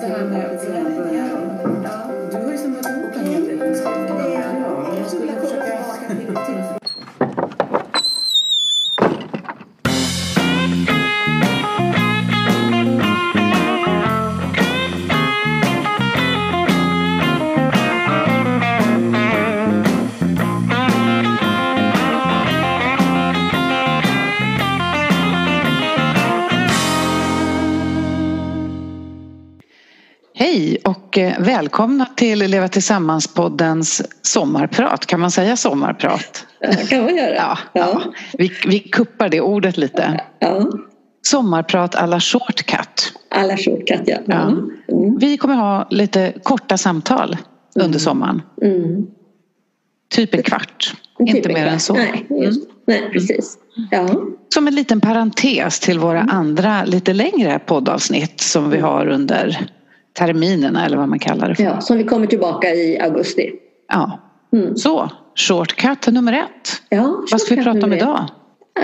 det här med. Ja. Du har ju samlat ihop en hel del jag skulle försöka... Hej välkomna till Leva Tillsammans-poddens sommarprat. Kan man säga sommarprat? Det kan man göra. Ja, ja. Vi, vi kuppar det ordet lite. Ja. Sommarprat alla shortcut. Alla shortcut, ja. Ja. Mm. Vi kommer ha lite korta samtal under sommaren. Mm. Typ en kvart. Typ Inte en mer än kvart. så. Nej, just, nej precis. Ja. Som en liten parentes till våra andra lite längre poddavsnitt som vi har under terminerna eller vad man kallar det för. ja, som vi kommer tillbaka i augusti. Ja. Mm. Så, shortcut nummer ett. Ja, Vad ska vi prata om idag?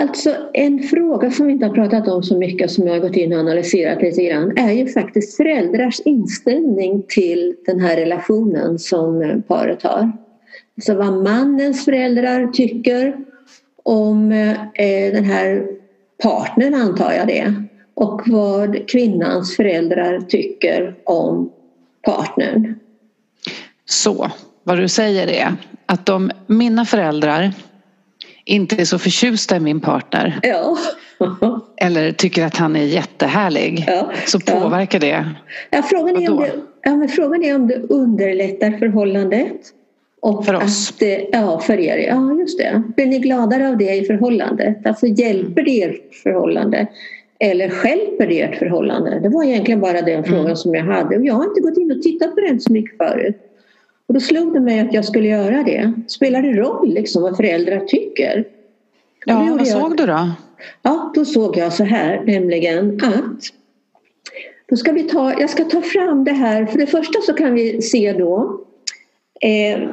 Alltså en fråga som vi inte har pratat om så mycket som jag har gått in och analyserat lite grann är ju faktiskt föräldrars inställning till den här relationen som paret har. Alltså vad mannens föräldrar tycker om eh, den här partnern antar jag det och vad kvinnans föräldrar tycker om partnern. Så, vad du säger är att om mina föräldrar inte är så förtjusta i min partner Ja, eller tycker att han är jättehärlig ja. så Ja. påverkar det. Ja, frågan, är om det, ja, men frågan är om det underlättar förhållandet. Och För oss. Att, det- ja, för er. Ja, just det. Blir ni gladare av det i förhållandet? Alltså hjälper det ert förhållande? Eller stjälper det ert förhållande? Det var egentligen bara den frågan som jag hade. Och jag har inte gått in och tittat på den så mycket förut. Och då slog det mig att jag skulle göra det. Spelar det roll liksom vad föräldrar tycker? Ja, vad jag. såg du då? Ja, då såg jag så här, nämligen att då ska vi ta, jag ska ta fram det här. För det första så kan vi se då eh,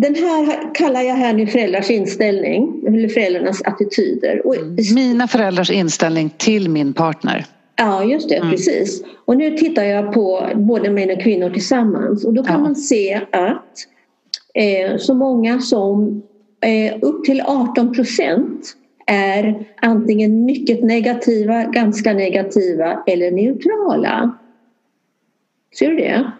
den här kallar jag här nu föräldrars inställning eller föräldrarnas attityder. Och, Mina föräldrars inställning till min partner. Ja, just det, Mm. precis. Och nu tittar jag på både män och kvinnor tillsammans och då kan Ja. man se att eh, så många som eh, upp till 18 procent är antingen mycket negativa, ganska negativa eller neutrala. Ser du det?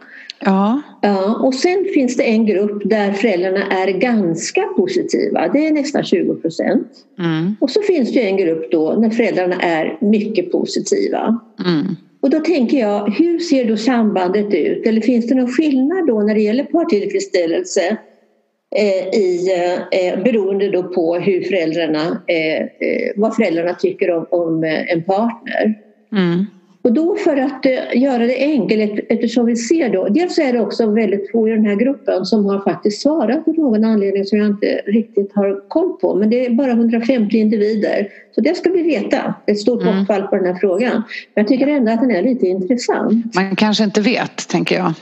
Ja, Ja, och sen finns det en grupp där föräldrarna är ganska positiva. Det är nästan 20 procent. mm, Och så finns det en grupp då när föräldrarna är mycket positiva. mm. Och då tänker jag, hur ser då sambandet ut? Eller finns det någon skillnad då när det gäller partillfredsställelse eh, i, eh, beroende då på hur föräldrarna, eh, eh, vad föräldrarna tycker om, om eh, en partner? Mm. Och då för att eh, göra det enkelt eftersom vi ser då, dels är det också väldigt få i den här gruppen som har faktiskt svarat på någon anledning som jag inte riktigt har koll på. Men det är bara 150 individer. Så det ska vi veta. Ett stort Mm. bortfall på den här frågan. Men jag tycker ändå att den är lite intressant. Man kanske inte vet, tänker jag.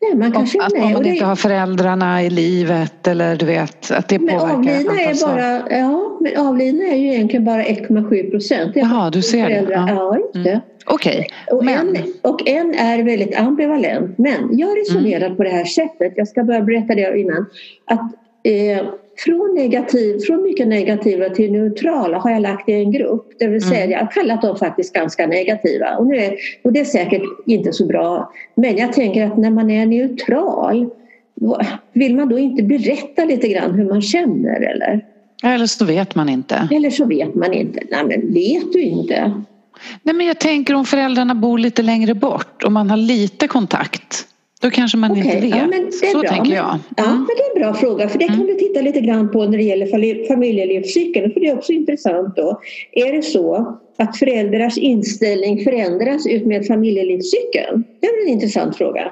Nej, man Om, kanske att nej. om man det- inte har föräldrarna i livet eller du vet att det men påverkar. avlidna är bara, ja, men avlidna är ju egentligen bara 1,7 procent. Det Jaha, du ser det. föräldrar- Ja. Ja, just det. Okej, Och, men en, och en är väldigt ambivalent. Men jag resonerar Mm. på det här sättet, jag ska börja berätta det innan. Att eh, från, negativ, från mycket negativa till neutrala har jag lagt i en grupp. Det vill säga Mm. jag har kallat dem faktiskt ganska negativa. Och, nu är, och det är säkert inte så bra. Men jag tänker att när man är neutral vill man då inte berätta lite grann hur man känner eller? eller så vet man inte. Eller så vet man inte. Nej men vet du inte? Nej, men jag tänker om föräldrarna bor lite längre bort och man har lite kontakt. Då kanske man Okej, inte vet. ja, men det är så bra. tänker jag. Ja, Mm. men det är en bra fråga för det kan du titta lite grann på när det gäller familj- familjelivscykeln. För det är också intressant då. Är det så att föräldrars inställning förändras ut med familjelivscykeln? Det är en intressant fråga.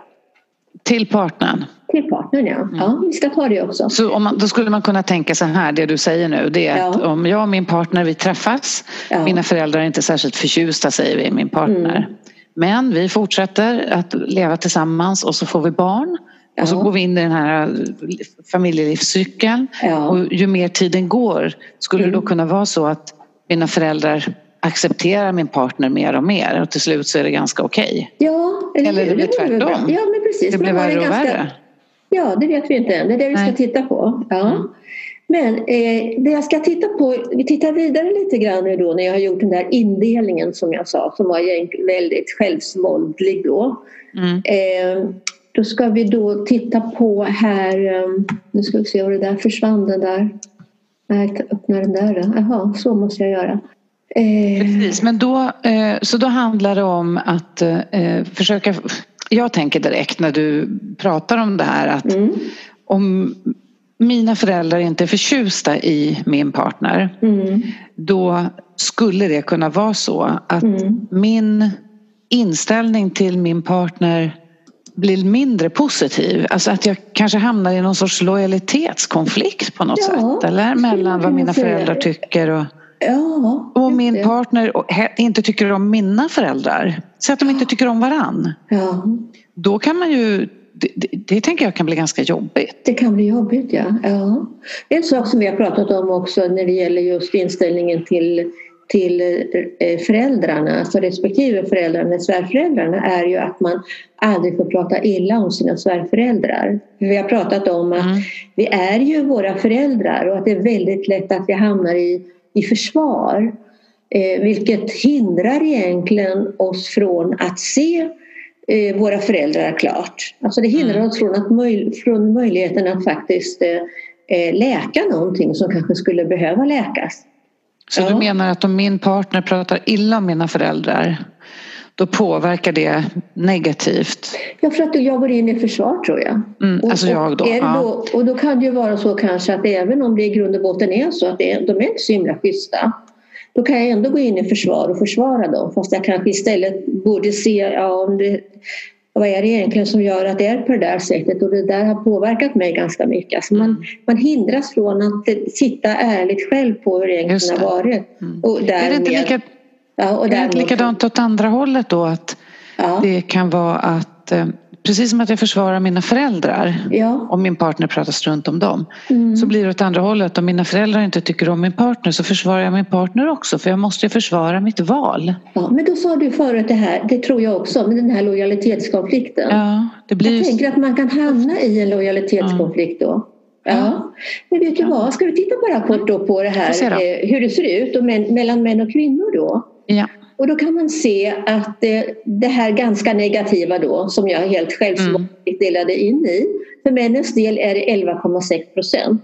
Till partnern. Till partnern ja. Mm. Ja, vi ska ta det också. Så om man, då skulle man kunna tänka så här, det du säger nu, det är att Ja. om jag och min partner vi träffas, Ja. mina föräldrar är inte särskilt förtjusta säger vi, min partner. Mm. Men vi fortsätter att leva tillsammans och så får vi barn. Och så Ja. går vi in i den här familjelivscykeln. Ja. Och ju mer tiden går skulle det då Mm. kunna vara så att mina föräldrar accepterar min partner mer och mer och till slut så är det ganska okej. Ja, eller, eller det blir tvärtom. Ja, men precis. Det blir värre och ganska... värre. Ja, det vet vi inte än. Det är det vi ska Nej. titta på. Ja. Mm. Men eh, det jag ska titta på, vi tittar vidare lite grann nu då när jag har gjort den där indelningen som jag sa som var väldigt självsvåldlig då. Mm. Eh, då ska vi då titta på här, eh, nu ska vi se vad det där försvann den där. Nej, öppna den där då. Jaha, så måste jag göra. Eh. Precis, men då, eh, så då handlar det om att eh, försöka jag tänker direkt när du pratar om det här att mm. om mina föräldrar inte är förtjusta i min partner mm. då skulle det kunna vara så att mm. min inställning till min partner blir mindre positiv. Alltså att jag kanske hamnar i någon sorts lojalitetskonflikt på något ja, sätt. Eller mellan vad mina föräldrar tycker och, ja, och min partner inte tycker om mina föräldrar. Så att de inte tycker om varann. Ja. Då kan man ju det, det, det, tänker jag kan bli ganska jobbigt. Det kan bli jobbigt, ja. ja. En sak som vi har pratat om också när det gäller just inställningen till, till eh, föräldrarna, alltså respektive föräldrarna, svärföräldrarna, är ju att man aldrig får prata illa om sina svärföräldrar. Vi har pratat om att mm. vi är ju våra föräldrar och att det är väldigt lätt att vi hamnar i, i försvar. Eh, vilket hindrar egentligen oss från att se våra föräldrar klart. Alltså det hindrar mm. oss från, att möj från möjligheten att faktiskt eh, eh, läka någonting som kanske skulle behöva läkas. Så ja. du menar att om min partner pratar illa om mina föräldrar då påverkar det negativt? Ja, för att jag går in i försvar tror jag. Mm, alltså jag då, och, ja. då, och då kan det ju vara så kanske att även om det i grund och botten är så att det, de är inte så himla schyssta då kan jag ändå gå in i försvar och försvara dem fast jag kanske istället borde se ja, om det, vad är det egentligen som gör att det är på det där sättet och det där har påverkat mig ganska mycket. Alltså man, mm. man hindras från att sitta ärligt själv på hur det egentligen har varit. Mm. Och därmed, är det inte, lika, ja, och är det inte likadant åt andra hållet då att ja. det kan vara att eh, precis som att jag försvarar mina föräldrar ja. om min partner pratar strunt om dem. Mm. Så blir det åt andra hållet. Om mina föräldrar inte tycker om min partner så försvarar jag min partner också för jag måste försvara mitt val. Ja, men då sa du förut det här, det tror jag också, med den här lojalitetskonflikten. Ja, det blir... Jag tänker att man kan hamna i en lojalitetskonflikt då. Ja. Men vet du vad, ska vi titta bara kort då på det här eh, hur det ser ut och mellan män och kvinnor då? Ja. Och då kan man se att det här ganska negativa då som jag helt självsvåldigt mm. delade in i. För männens del är det 11,6 procent.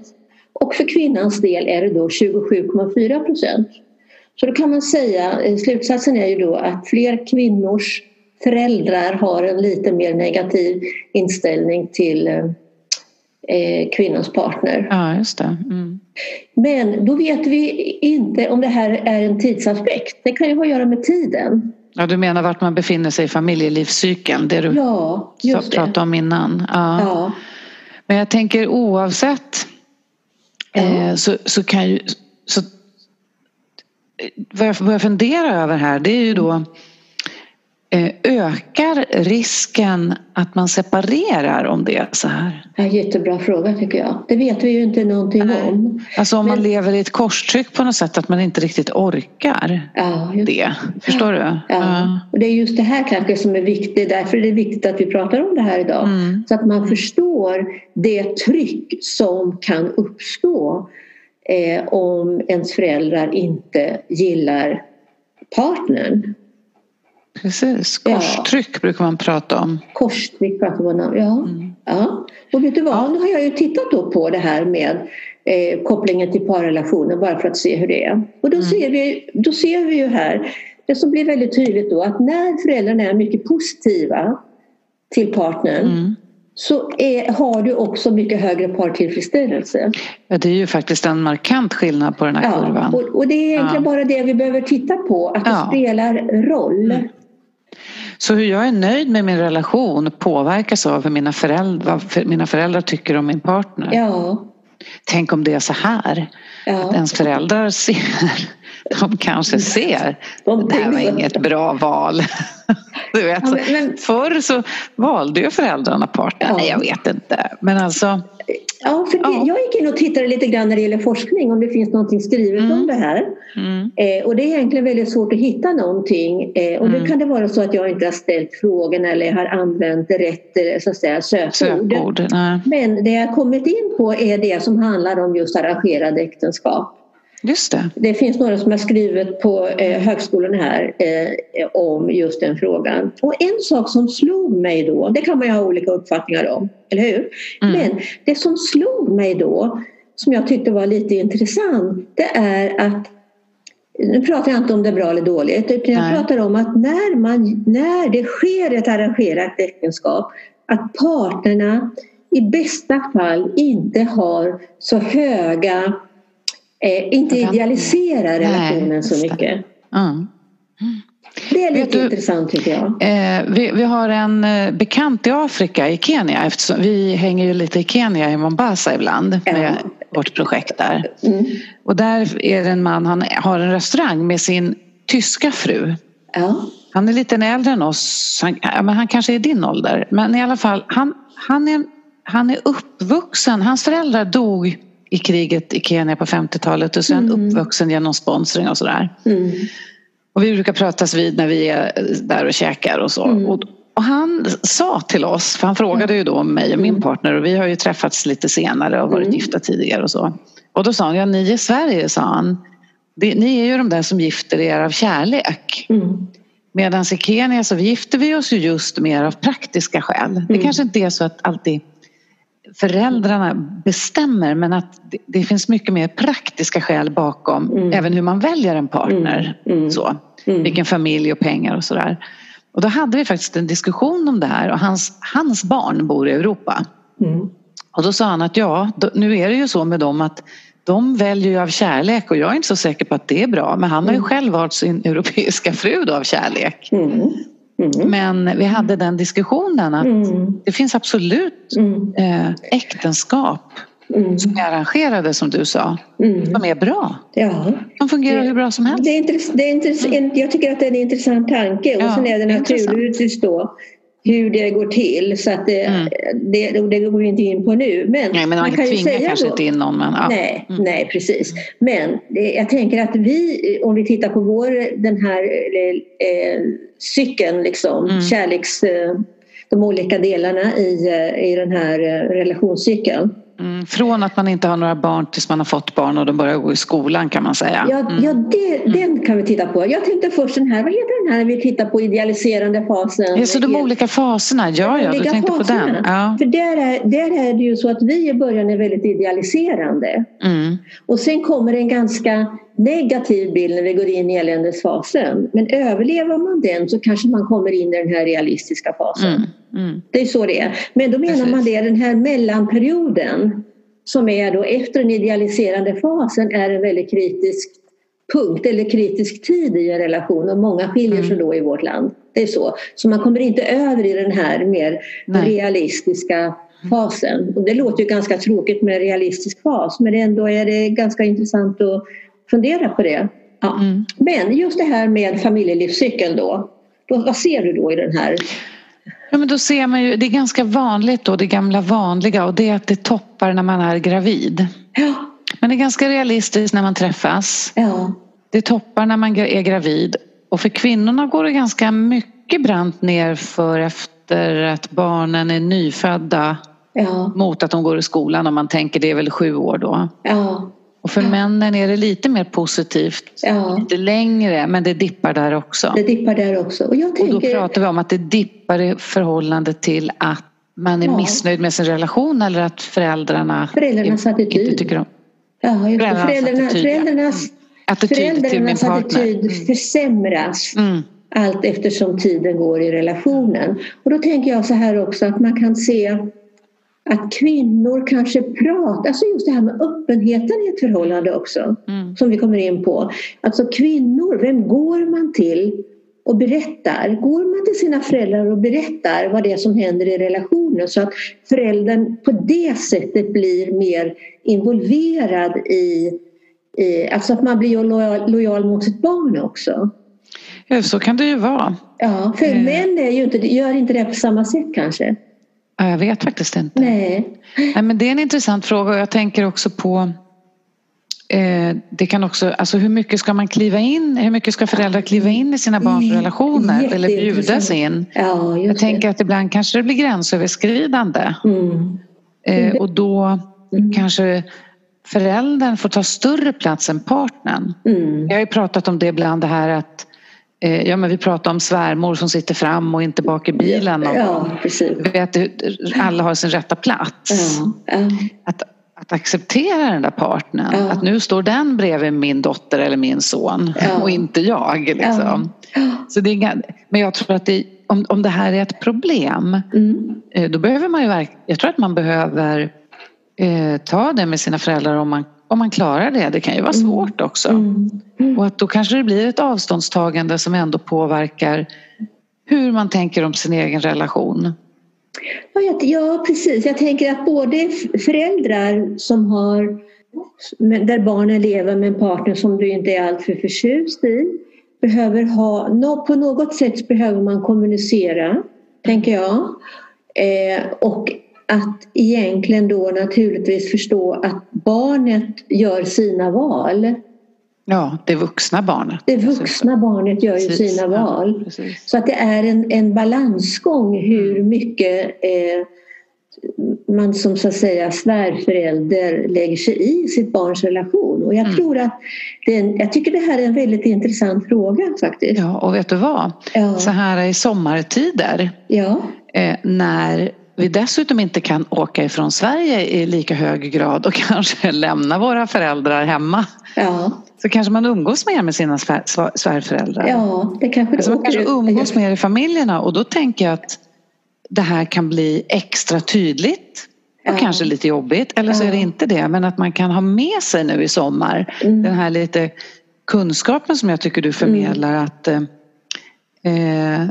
Och för kvinnans del är det då 27,4 procent. Så då kan man säga, eh, slutsatsen är ju då att fler kvinnors föräldrar har en lite mer negativ inställning till eh, kvinnans partner. Ja, just det. Mm. Men då vet vi inte om det här är en tidsaspekt. Det kan ju ha att göra med tiden. Ja, du menar vart man befinner sig i familjelivscykeln? Det du ja, just pratade det. om innan. Ja. ja. Men jag tänker oavsett ja. eh, så, så kan ju... Så, vad jag börjar fundera över här det är ju då ökar risken att man separerar om det är så här? En jättebra fråga tycker jag. Det vet vi ju inte någonting Nej. om. Alltså om Men... man lever i ett korstryck på något sätt att man inte riktigt orkar ja, det. Förstår du? Ja. ja. Och det är just det här kanske som är viktigt. Därför är det viktigt att vi pratar om det här idag. Mm. Så att man förstår det tryck som kan uppstå eh, om ens föräldrar inte gillar partnern. Precis, korstryck ja. brukar man prata om. Korstryck pratar man om, ja. Mm. ja. Och vet du vad, ja. nu har jag ju tittat då på det här med eh, kopplingen till parrelationer bara för att se hur det är. Och då, mm. ser, vi, då ser vi ju här, det som blir väldigt tydligt då att när föräldrarna är mycket positiva till partnern mm. så är, har du också mycket högre partillfredsställelse. Ja, det är ju faktiskt en markant skillnad på den här ja, kurvan. Och, och det är egentligen ja. bara det vi behöver titta på, att det ja. spelar roll. Mm. Så hur jag är nöjd med min relation påverkas av hur mina föräldrar, vad mina föräldrar tycker om min partner. Ja. Tänk om det är så här. Ja. Att ens föräldrar ser, de kanske ser, de det här var inget bra val. Du vet, ja, men, men, förr så valde ju föräldrarna partner. Ja. Nej, jag vet inte. Men alltså Ja, för det, ja. jag gick in och tittade lite grann när det gäller forskning om det finns någonting skrivet mm. om det här. Mm. Eh, och det är egentligen väldigt svårt att hitta någonting. Eh, och mm. då kan det vara så att jag inte har ställt frågorna eller har använt rätt eh, så att säga, sökord. sökord Men det jag kommit in på är det som handlar om just arrangerade äktenskap. Just det. det finns några som har skrivit på eh, högskolan här eh, om just den frågan. Och en sak som slog mig då, det kan man ju ha olika uppfattningar om, eller hur? Mm. Men det som slog mig då, som jag tyckte var lite intressant, det är att nu pratar jag inte om det är bra eller dåligt, utan jag Nej. pratar om att när, man, när det sker ett arrangerat äktenskap, att parterna i bästa fall inte har så höga eh, inte idealisera relationen Nej, så mycket. Mm. Det är lite du, intressant tycker jag. Eh, vi, vi, har en eh, bekant i Afrika, i Kenya, eftersom vi hänger ju lite i Kenya, i Mombasa ibland ja. med vårt projekt där. Mm. Och där är det en man, han har en restaurang med sin tyska fru. Ja. Han är lite äldre än oss, han, men han kanske är din ålder. Men i alla fall, han, han, är, han är uppvuxen, hans föräldrar dog i kriget i Kenya på 50-talet och sen mm. uppvuxen genom sponsring och sådär. Mm. Och vi brukar pratas vid när vi är där och käkar och så. Mm. Och, och, han sa till oss, för han frågade ju då om mig och min mm. partner och vi har ju träffats lite senare och varit mm. gifta tidigare och så. Och då sa han, ja ni i Sverige, sa han, ni är ju de där som gifter er av kärlek. Mm. Medan i Kenya så gifter vi oss ju just mer av praktiska skäl. Det kanske inte är så att alltid föräldrarna bestämmer men att det, finns mycket mer praktiska skäl bakom mm. även hur man väljer en partner. Mm. mm. Så. Mm. Vilken familj och pengar och sådär. Och då hade vi faktiskt en diskussion om det här och hans, hans barn bor i Europa. Mm. Och då sa han att ja, då, nu är det ju så med dem att de väljer ju av kärlek och jag är inte så säker på att det är bra men han har ju själv valt sin europeiska fru då av kärlek. Mm. Men vi hade den diskussionen att mm. det finns absolut mm. eh, äktenskap mm. som är arrangerade som du sa. Mm. De är bra. Ja. De fungerar det, hur bra som helst. Det är intress, det är intress, mm. Jag tycker att det är en intressant tanke och ja, sen är det naturligtvis då hur det går till. Så att det, mm. det, det, går vi inte in på nu. Men, nej, men man, kan ju säga kanske då, inte in någon. Men, ja. nej, mm. nej, precis. Men det, jag tänker att vi, om vi tittar på vår, den här eh, cykeln, liksom, mm. kärleks, eh, de olika delarna i, eh, i den här eh, relationscykeln. Mm, från att man inte har några barn tills man har fått barn och de börjar gå i skolan kan man säga. Ja, mm. ja det, mm. den kan vi titta på. Jag tänkte först den här, vad heter den här när vi tittar på idealiserande fasen? Ja, så de olika faserna, ja, ja, du tänkte faserna. på den. Ja. För där är, där är det ju så att vi i början är väldigt idealiserande. Mm. Och sen kommer en ganska negativ bild när vi går in i eländesfasen. Men överlever man den så kanske man kommer in i den här realistiska fasen. Mm. Det är så det är. Men då menar Precis. man det, den här mellanperioden som är då efter den idealiserande fasen är en väldigt kritisk punkt eller kritisk tid i en relation och många skiljer sig mm. då i vårt land. Det är så. Så man kommer inte över i den här mer Nej. realistiska fasen. Och det låter ju ganska tråkigt med realistisk fas men ändå är det ganska intressant att fundera på det. Ja. Mm. Men just det här med familjelivscykeln då, då. Vad ser du då i den här Ja, men då ser man ju, det är ganska vanligt då, det gamla vanliga och det är att det toppar när man är gravid. Ja. Men det är ganska realistiskt när man träffas. Ja. Det toppar när man är gravid och för kvinnorna går det ganska mycket brant ner för efter att barnen är nyfödda ja. mot att de går i skolan om man tänker det är väl sju år då. Ja. Och för männen är det lite mer positivt, ja. lite längre, men det dippar där också. Det dippar där också. Och, jag tänker... och då pratar vi om att det dippar i förhållande till att man är ja. missnöjd med sin relation eller att föräldrarna Föräldrarnas attityd. inte tycker om... Ja, föräldrarnas, föräldrarnas, attityd, föräldrarnas, attityd, föräldrarnas attityd mm. försämras mm. allt eftersom tiden går i relationen. Och då tänker jag så här också att man kan se att kvinnor kanske pratar, alltså just det här med öppenheten i ett förhållande också, mm. som vi kommer in på. Alltså kvinnor, vem går man till och berättar? Går man till sina föräldrar och berättar vad det är som händer i relationen så att föräldern på det sättet blir mer involverad i, i alltså att man blir lojal, lojal mot sitt barn också? Ja, så kan det ju vara. Ja, för mm. män är ju inte, gör inte det på samma sätt kanske. Ja, jag vet faktiskt inte. Nej. Nej, men det är en intressant fråga och jag tänker också på eh, det kan också, alltså hur mycket ska man kliva in, hur mycket ska föräldrar kliva in i sina barns Mm, relationer eller bjudas in? Ja, Jag tänker att ibland kanske det blir gränsöverskridande. Mm. eh, och då Mm. kanske föräldern får ta större plats än partnern. Mm. Jag har ju pratat om det ibland det här att Ja men vi pratar om svärmor som sitter fram och inte bak i bilen. Och, Ja, precis. Vet alla har sin rätta plats. Ja, ja. Att, att acceptera den där partnern. Ja. Att nu står den bredvid min dotter eller min son och inte jag. Liksom. Så det är, inga- men jag tror att det, om, om det här är ett problem Mm. eh, då behöver man ju verk- Jag tror att man behöver eh, ta det med sina föräldrar om man, om man klarar det. Det kan ju vara svårt också. Mm. Och att då kanske det blir ett avståndstagande som ändå påverkar hur man tänker om sin egen relation. Ja, precis. Jag tänker att både föräldrar som har där barnen lever med en partner som du inte är alltför förtjust i behöver ha, på något sätt behöver man kommunicera, tänker jag. Eh, och att egentligen då naturligtvis förstå att barnet gör sina val. Ja, det vuxna barnet. Det vuxna barnet gör ju Precis, sina ja, val. precis. Så att det är en, en balansgång hur mycket eh, man som så att säga svärförälder lägger sig i sitt barns relation. Och jag Mm. tror att det en, jag tycker det här är en väldigt intressant fråga faktiskt. Ja, och vet du vad? Ja. Så här i sommartider Ja. eh, när vi dessutom inte kan åka ifrån Sverige i lika hög grad och kanske lämna våra föräldrar hemma Ja. så kanske man umgås mer med sina svär, svär- svärföräldrar. ja, det kanske Alltså man kanske umgås mer i familjerna och då tänker jag att det här kan bli extra tydligt och Ja. kanske lite jobbigt eller så är det inte det men att man kan ha med sig nu i sommar Mm. den här lite kunskapen som jag tycker du förmedlar att eh, eh,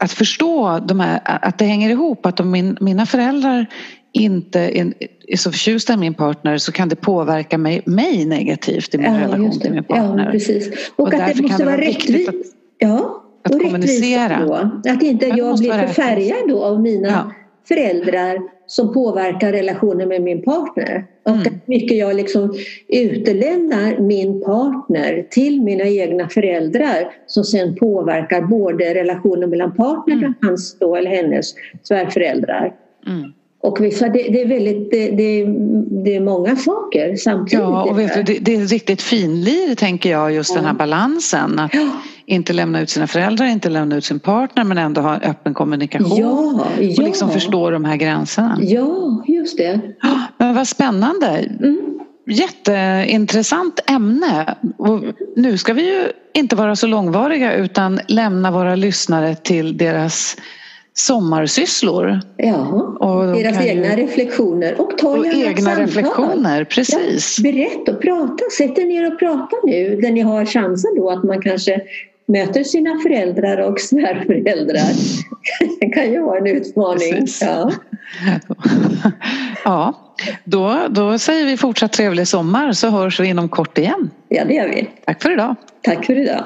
att förstå de här, att det hänger ihop att om min, mina föräldrar inte är, är så förtjusta i min partner så kan det påverka mig, mig negativt i min relation just det. till min partner. Ja, precis. Och, Och att det måste vara rättvist. att- ja, att och kommunicera. Då. Att inte Ja, jag blir förfärgad då av mina Ja. föräldrar som påverkar relationen med min partner. Och Mm. att mycket jag liksom utelämnar min partner till mina egna föräldrar som sen påverkar både relationen mellan partnern Mm. och hans då, eller hennes svärföräldrar. Mm. Och vissa, det, det, är väldigt, det, det, det är många saker samtidigt. Ja, och vet du, det, är riktigt finlir tänker jag just den här balansen. Att Ja. inte lämna ut sina föräldrar, inte lämna ut sin partner men ändå ha en öppen kommunikation. Ja, ja. Och liksom förstå de här gränserna. Ja, just det. Men vad spännande. Mm. Jätteintressant ämne. Och nu ska vi ju inte vara så långvariga utan lämna våra lyssnare till deras sommarsysslor. Ja, Och de deras kan ju- egna reflektioner. Och ta Och egna samtal. reflektioner, precis. Ja, berätta och prata. Sätt er ner och prata nu där ni har chansen då att man kanske möter sina föräldrar och svärföräldrar. Det kan ju vara en utmaning. Precis. Ja. Ja, då, då säger vi fortsatt trevlig sommar så hörs vi inom kort igen. ja, det gör vi. Tack för idag. Tack för idag.